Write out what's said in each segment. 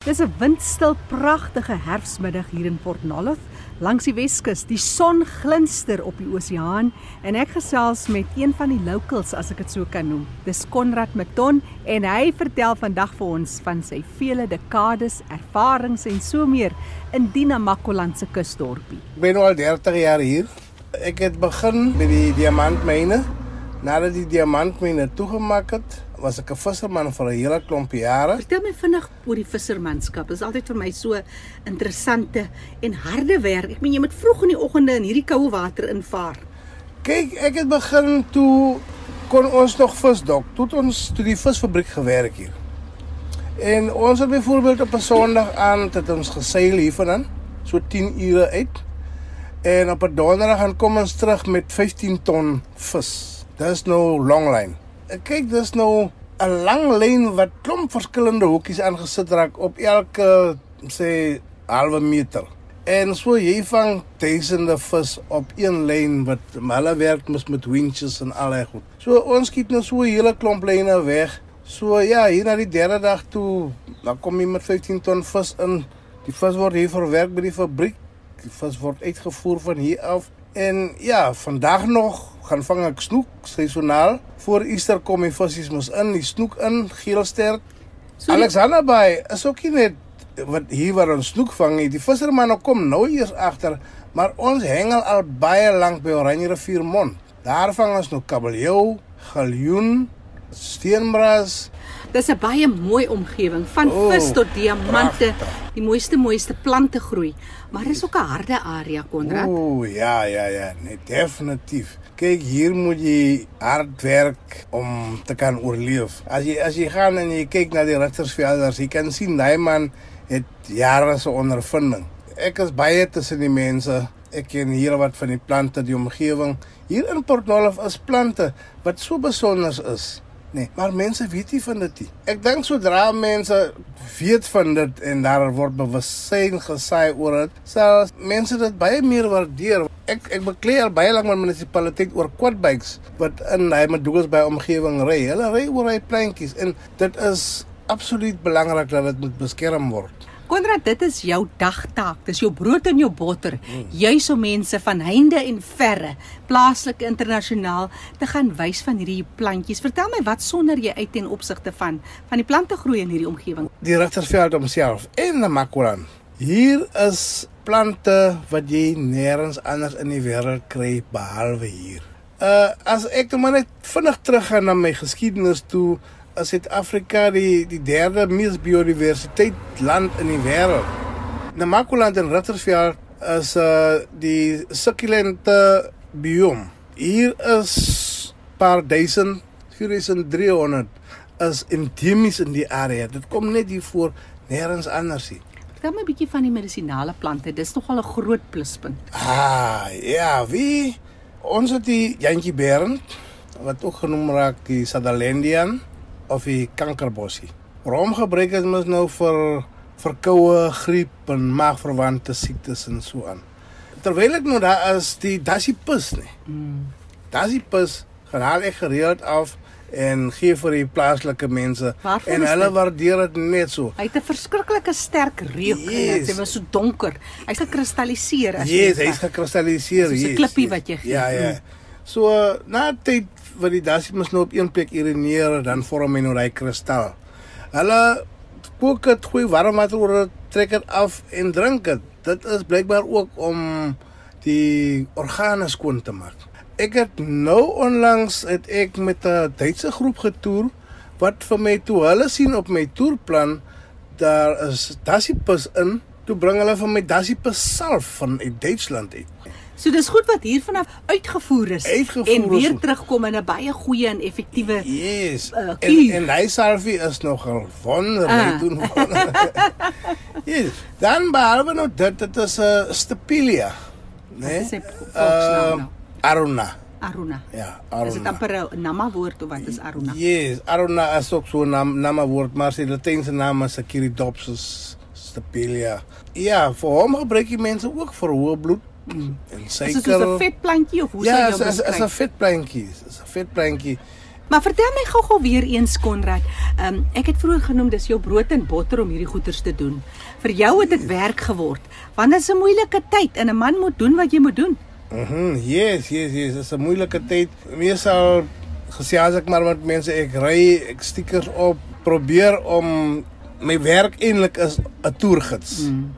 Dis 'n windstil pragtige herfsmiddag hier in Port Nolloth langs die Weskus. Die son glinster op die oseaan en ek gesels met een van die locals as ek dit so kan noem. Dis Konrad Meton en hy vertel vandag vir ons van sy vele dekades ervarings en so meer in Dinamakoland se kusdorpie. Ek ben al 30 jaar hier. Ek het begin met die diamantmyne. Nadat die diamantmyne toegemaak het, was ek 'n visserman vir 'n hele klomp jare. Vertel my vinnig oor die vissermanskap. Dit is altyd vir my so interessante en harde werk. Ek meen jy moet vroeg in die oggende in hierdie koue water invaar. Kyk, ek het begin toe kon ons nog vis dok. Toe het ons toe die visfabriek gewerk hier. En ons het byvoorbeeld op 'n Sondag aan het ons geseil hiervandaan, so 10 ure uit. En op 'n donderdag gaan kom ons terug met 15 ton vis. Dis nou longlyn. Ek kyk dis nou 'n lang lyn wat klomp verskillende hoekies aangesit raak op elke sê halwe meter. En so jy vang duisende vis op een lyn wat hulle werk mis met winches en al daai goed. So ons skiet nou so 'n hele klomp lyne weg. So ja, hier na die derde dag toe, dan kom jy met 15 ton vis in. Die vis word hier verwerk by die fabriek. Die vis word uitgevoer van hier af. En ja, vandag nog gaan vang ek snoek seisoonaal. Voor Easter kom die visse mos in, die snoek in, geelster. So Alexander Bay is ook nie net wat hier waar ons snoek vang nie. Die vissermanne kom nou eers agter, maar ons hengel al baie lank by Oranje rivier mond. Daar vang ons nou kabeljou, galjoen, steenbras. Dis 'n baie mooi omgewing van O, vis tot diamante. pragtig. Die mooiste mooiste plante groei. Maar dis ook 'n harde area, Konrad. Ooh, ja, ja, ja, nee, definitief. Kyk, hier moet jy hard werk om te kan oorleef. As jy as jy gaan en jy kyk na die rigtersvelders, jy kan sien daai man het jare se ondervinding. Ek is baie tussen die mense. Ek ken hier wat van die plante, die omgewing. Hier in Port Nolloth is plante wat so besonder is. Nee, maar mense weet nie van dit nie. Ek dink sodra mense weet van dit en daar word bewussyn gesaai oor dit, sal mense dit baie meer waardeer. Ek ek beklei al baie lank met munisipaliteit oor quadbikes wat in hy Madoos by omgewing ry. Hulle ry oor hy pleintjies en dit is absoluut belangrik dat dit moet beskerm word. Konrad, dit is jou dagtaak. Dis jou brood en jou botter. Juis om mense van heinde en verre, plaaslik internasionaal te gaan wys van hierdie plantjies. Vertel my wat sonder jy uit ten opsigte van van die plante groei in hierdie omgewing. Die Rigtersveld homself en Namakoland. Hier is plante wat jy nêrens anders in die wêreld kry behalwe hier. Uh as ek net vinnig teruggaan na my geskiedenis toe, is Suid-Afrika die die derde mees biodiversiteit land in die wêreld. Namakoland en Rigtersveld is uh die sukkulente biome. Hier is paar duisend 4300 is endemies in die area. Dit kom net hier voor, nêrens anders nie. Vertel my 'n bietjie van die medisinale plante. Dis nogal 'n groot pluspunt. Ah, ja, wie ons het die Jantjie Berend wat ook genoem raak die Sutherlandian of die kankerbossie. Waarom gebruik dit mens nou vir verkoue, griep en maagverwante siektes en so aan. Terwyl ek nou daar is, die Dassipus nie. Mm. Dassipus gaan haal ek gereeld af en gee vir die plaaslike mense Waarvoor en hulle dit? waardeer dit net so. Hy het 'n verskriklike sterk reuk. Yes. Dit was so donker. Hy's gekristalliseer as Yes, jy hy's vat. gekristalliseer. Soos 'n klippie yes. wat jy gee. Ja, ja. Mm. So na tyd wat die dassies nou op een plek urineer, dan vorm hy nou daai kristal. Hulle kook dit, gooi warm water oor trek dit af en drink dit. Dit is blykbaar ook om die organe skoon te maak. Ek het nou onlangs het ek met 'n Duitse groep getoer wat vir my toe hulle sien op my toerplan daar is dassiepus in. Toe bring hulle vir my dassiepus salf van uit Duitsland uit. So dis goed wat hier vanaf uitgevoer is Uitgevoer en weer is. terugkom in 'n baie goeie en effektiewe Yes. Uh, en en hy salvie is nogal wonderlik Ah. doen. yes. Dan behalwe nou dit dit is 'n uh, Stepilia, né? Wat is sy volksnaam nou? Aruna. Aruna. Ja, Is dit Aruna. amper 'n nama woord of wat is Aruna? Yes, Aruna is ook so 'n naam, naam woord, maar sy Latynse naam is Achiridopsis Stepilia. Ja, vir hom gebruik die mense ook vir hoë bloed mm, en Is suiker. soos 'n vetplantjie of hoe ja, is jy is is 'n beskryf? vetplantjie, is 'n vetplantjie. Maar vertel my gou-gou weer eens Konrad. Ehm um, ek het vroeër genoem dis jou brood en botter om hierdie goeders te doen. Vir jou het dit werk geword. Want dit is 'n moeilike tyd en 'n man moet doen wat jy moet doen. Mhm. Mm yes, yes, yes. Dit is 'n moeilike tyd. Meesal gesê as ek maar met mense ek ry, ek stickers op, probeer om my werk eintlik is 'n toergids. Mm.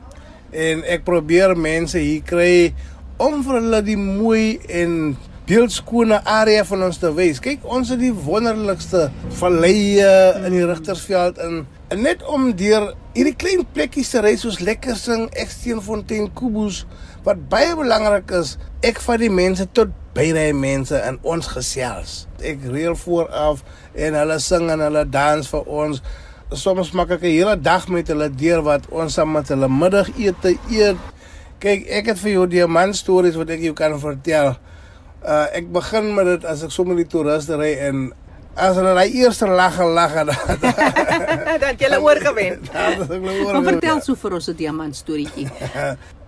En ek probeer mense hier kry om vir hulle die mooi en beeldskone area van ons te wys. Kyk, ons het die wonderlikste valleie in die Rigtersveld in en net om deur hierdie klein plekkies te ry soos Lekkersing, Eksteenfontein, Kubus wat baie belangrik is. Ek vat die mense tot by die mense in ons gesels. Ek reël vooraf en hulle sing en hulle dans vir ons. Soms maak ek 'n hele dag met hulle deur wat ons saam met hulle middagete eet. Kyk, ek het vir jou diamant stories wat ek jou kan vertel. Uh ek begin met dit as ek sommer die toeriste ry en as hulle daai eerste lag en lag dan dan jy oorgewen. Maar vertel so vir ons 'n diamant storieetjie.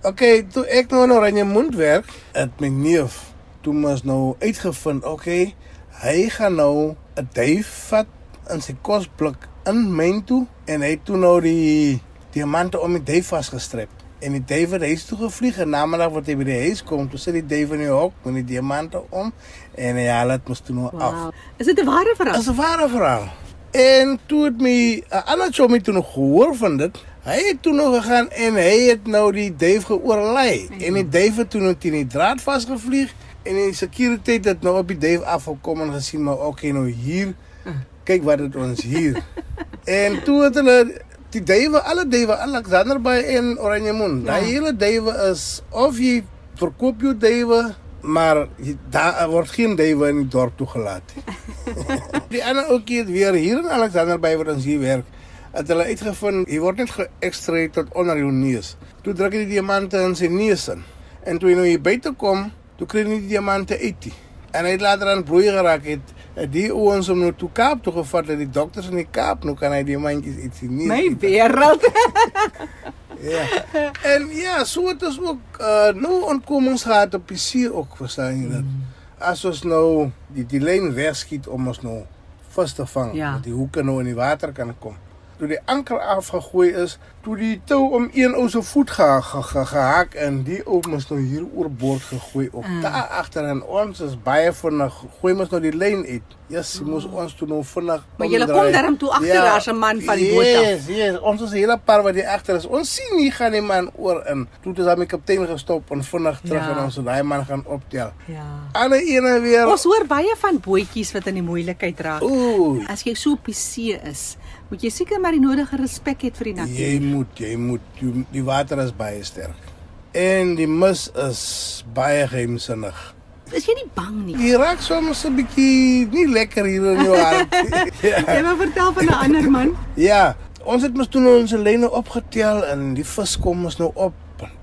okay, toe ek nou in Oranje Mond werk, het my neef toe mos nou uitgevind, okay, hy gaan nou 'n duif vat in sy kosblik in myn toe en hy het toe nou die diamante om die duif vasgestrep. En die David het toe gevlieg en namiddag wat hy by die huis kom, toe sit die David in die hok met die diamante om en hy haal dit mos toe nou af. Wow. Is dit 'n ware verhaal? Dis 'n ware verhaal. En toe het my 'n ander chommy toe nog gehoor van dit. Hy het toe nog gegaan en hy het nou die Dave geoorlei. Mm. En die Dave het toe nou teen die draad vasgevlieg en die sekuriteit het nou op die Dave afgekom en gesien maar okay nou hier. Kyk wat het ons hier. en toe het hulle die duwe, alle duwe, Alexander Bay en Oranje Moon. Ja. Daai hele duwe is of jy verkoop jou duwe, maar jy, daar word geen duwe in die dorp toegelaat nie. die ander ouetjie het weer hier in Alexander Bay waar ons hier werk. Het hulle uitgevind, hy word net geëkstreek tot onder jou neus. Toe druk hy die diamante in sy neus in. En toe hy nou hier buite kom, toe kry hy die diamante uit. En hy het later aan broei geraak het Het die ouens om nou toe Kaap toe gevat het die dokters in die Kaap nou kan hy die mandjies iets nie. My wêreld. ja. En ja, so het ons ook uh, nou ontkomings gehad op die see ook verstaan jy dit. Mm. As ons nou die die lyn wegskiet om ons nou vas te vang, ja. dat die hoeke nou in die water kan kom. Toe die anker afgegooi is, toe die tou om een ou se voet gehaak ge, ge, gehaak en die ou mos nou hier oor boord gegooi op. Mm. Daar agter en ons is baie vinnig gooi mos nou die lyn uit. Ja, yes, mm. mos ons toe nou vinnig. Maar jy kom daarom toe agter ja, as 'n man van die boot af. Yes, yes, ons is 'n hele paar wat hier agter is. Ons sien nie gaan die man oor in. Toe het ons die kaptein gestop en vinnig terug ja. en ons daai man gaan optel. Ja. Alle ene weer. Ons hoor baie van bootjies wat in die moeilikheid raak. Ooh. As jy so op die see is, moet jy seker maar die nodige respek hê vir die natuur. Jy moet, jy moet die, die water is baie sterk. En die mis is baie geheimsinnig. Is jy nie bang nie? Jy raak soms 'n bietjie nie lekker hier in jou hart. ja. Jy wou vertel van 'n ander man? Ja, ons het mos toe nou ons lyne opgetel en die vis kom ons nou op.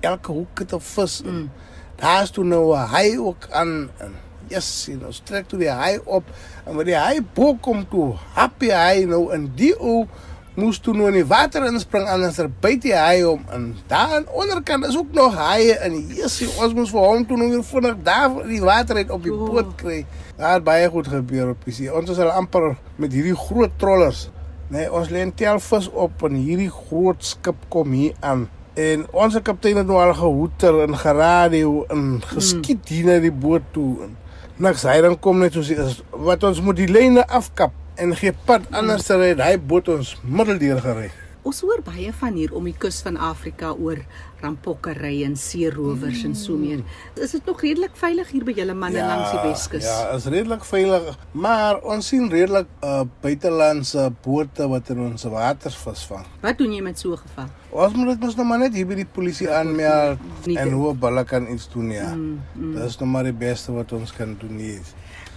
Elke hoek het 'n vis. Mm. Daar's toe nou 'n haai ook aan en yes, jy nou trek toe die haai op en wanneer die haai bo kom toe, happy haai nou in die ou moes toe nou in die water inspring anders er byt die haai om en daar aan onderkant. Is ook nog haie in Jessie ons moes vir hom toe nou weer vinnig daar die water uit op die boot kry. Daar het baie goed gebeur op die see. Ons is al amper met hierdie groot trollers nee ons lê tel vis op en hierdie groot skip kom hier aan. En ons kaptein het nou al gehoeter en geradio en geskiet hmm. hier na die boot toe. En niks hy dan kom net soos wat ons moet die lyne afkap en gee pad anders te ry. Hy boot ons middeldeur gery. Ons hoor baie van hier om die kus van Afrika oor rampokkery en seerowers mm. en so meer. Is dit nog redelik veilig hier by julle manne ja, langs die Weskus? Ja, is redelik veilig, maar ons sien redelik uh, buitelandse bote wat in ons waters visvang. Wat doen jy met so 'n geval? Ons moet dit mos nog maar net hier by die polisie aanmeld en hoe hulle kan iets doen ja. Mm, mm. Dit is nog maar die beste wat ons kan doen hier.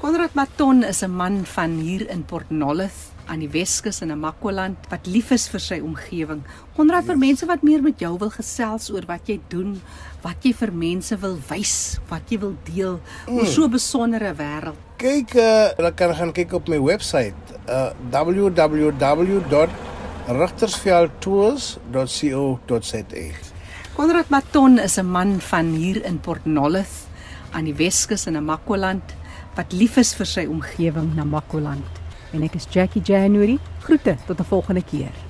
Konrad Maton is 'n man van hier in Port Nolloth aan die Weskus in Namakoland wat lief is vir sy omgewing. Konrad yes. vir mense wat meer met jou wil gesels oor wat jy doen, wat jy vir mense wil wys, wat jy wil deel mm. oor so 'n besondere wêreld. Kyk, uh, hulle kan gaan kyk op my webwerf uh, www.rigtersveldtours.co.za. Konrad Maton is 'n man van hier in Port Nolloth aan die Weskus in Namakoland wat lief is vir sy omgewing, Namakoland. En ek is Jackie January. Groete tot 'n volgende keer.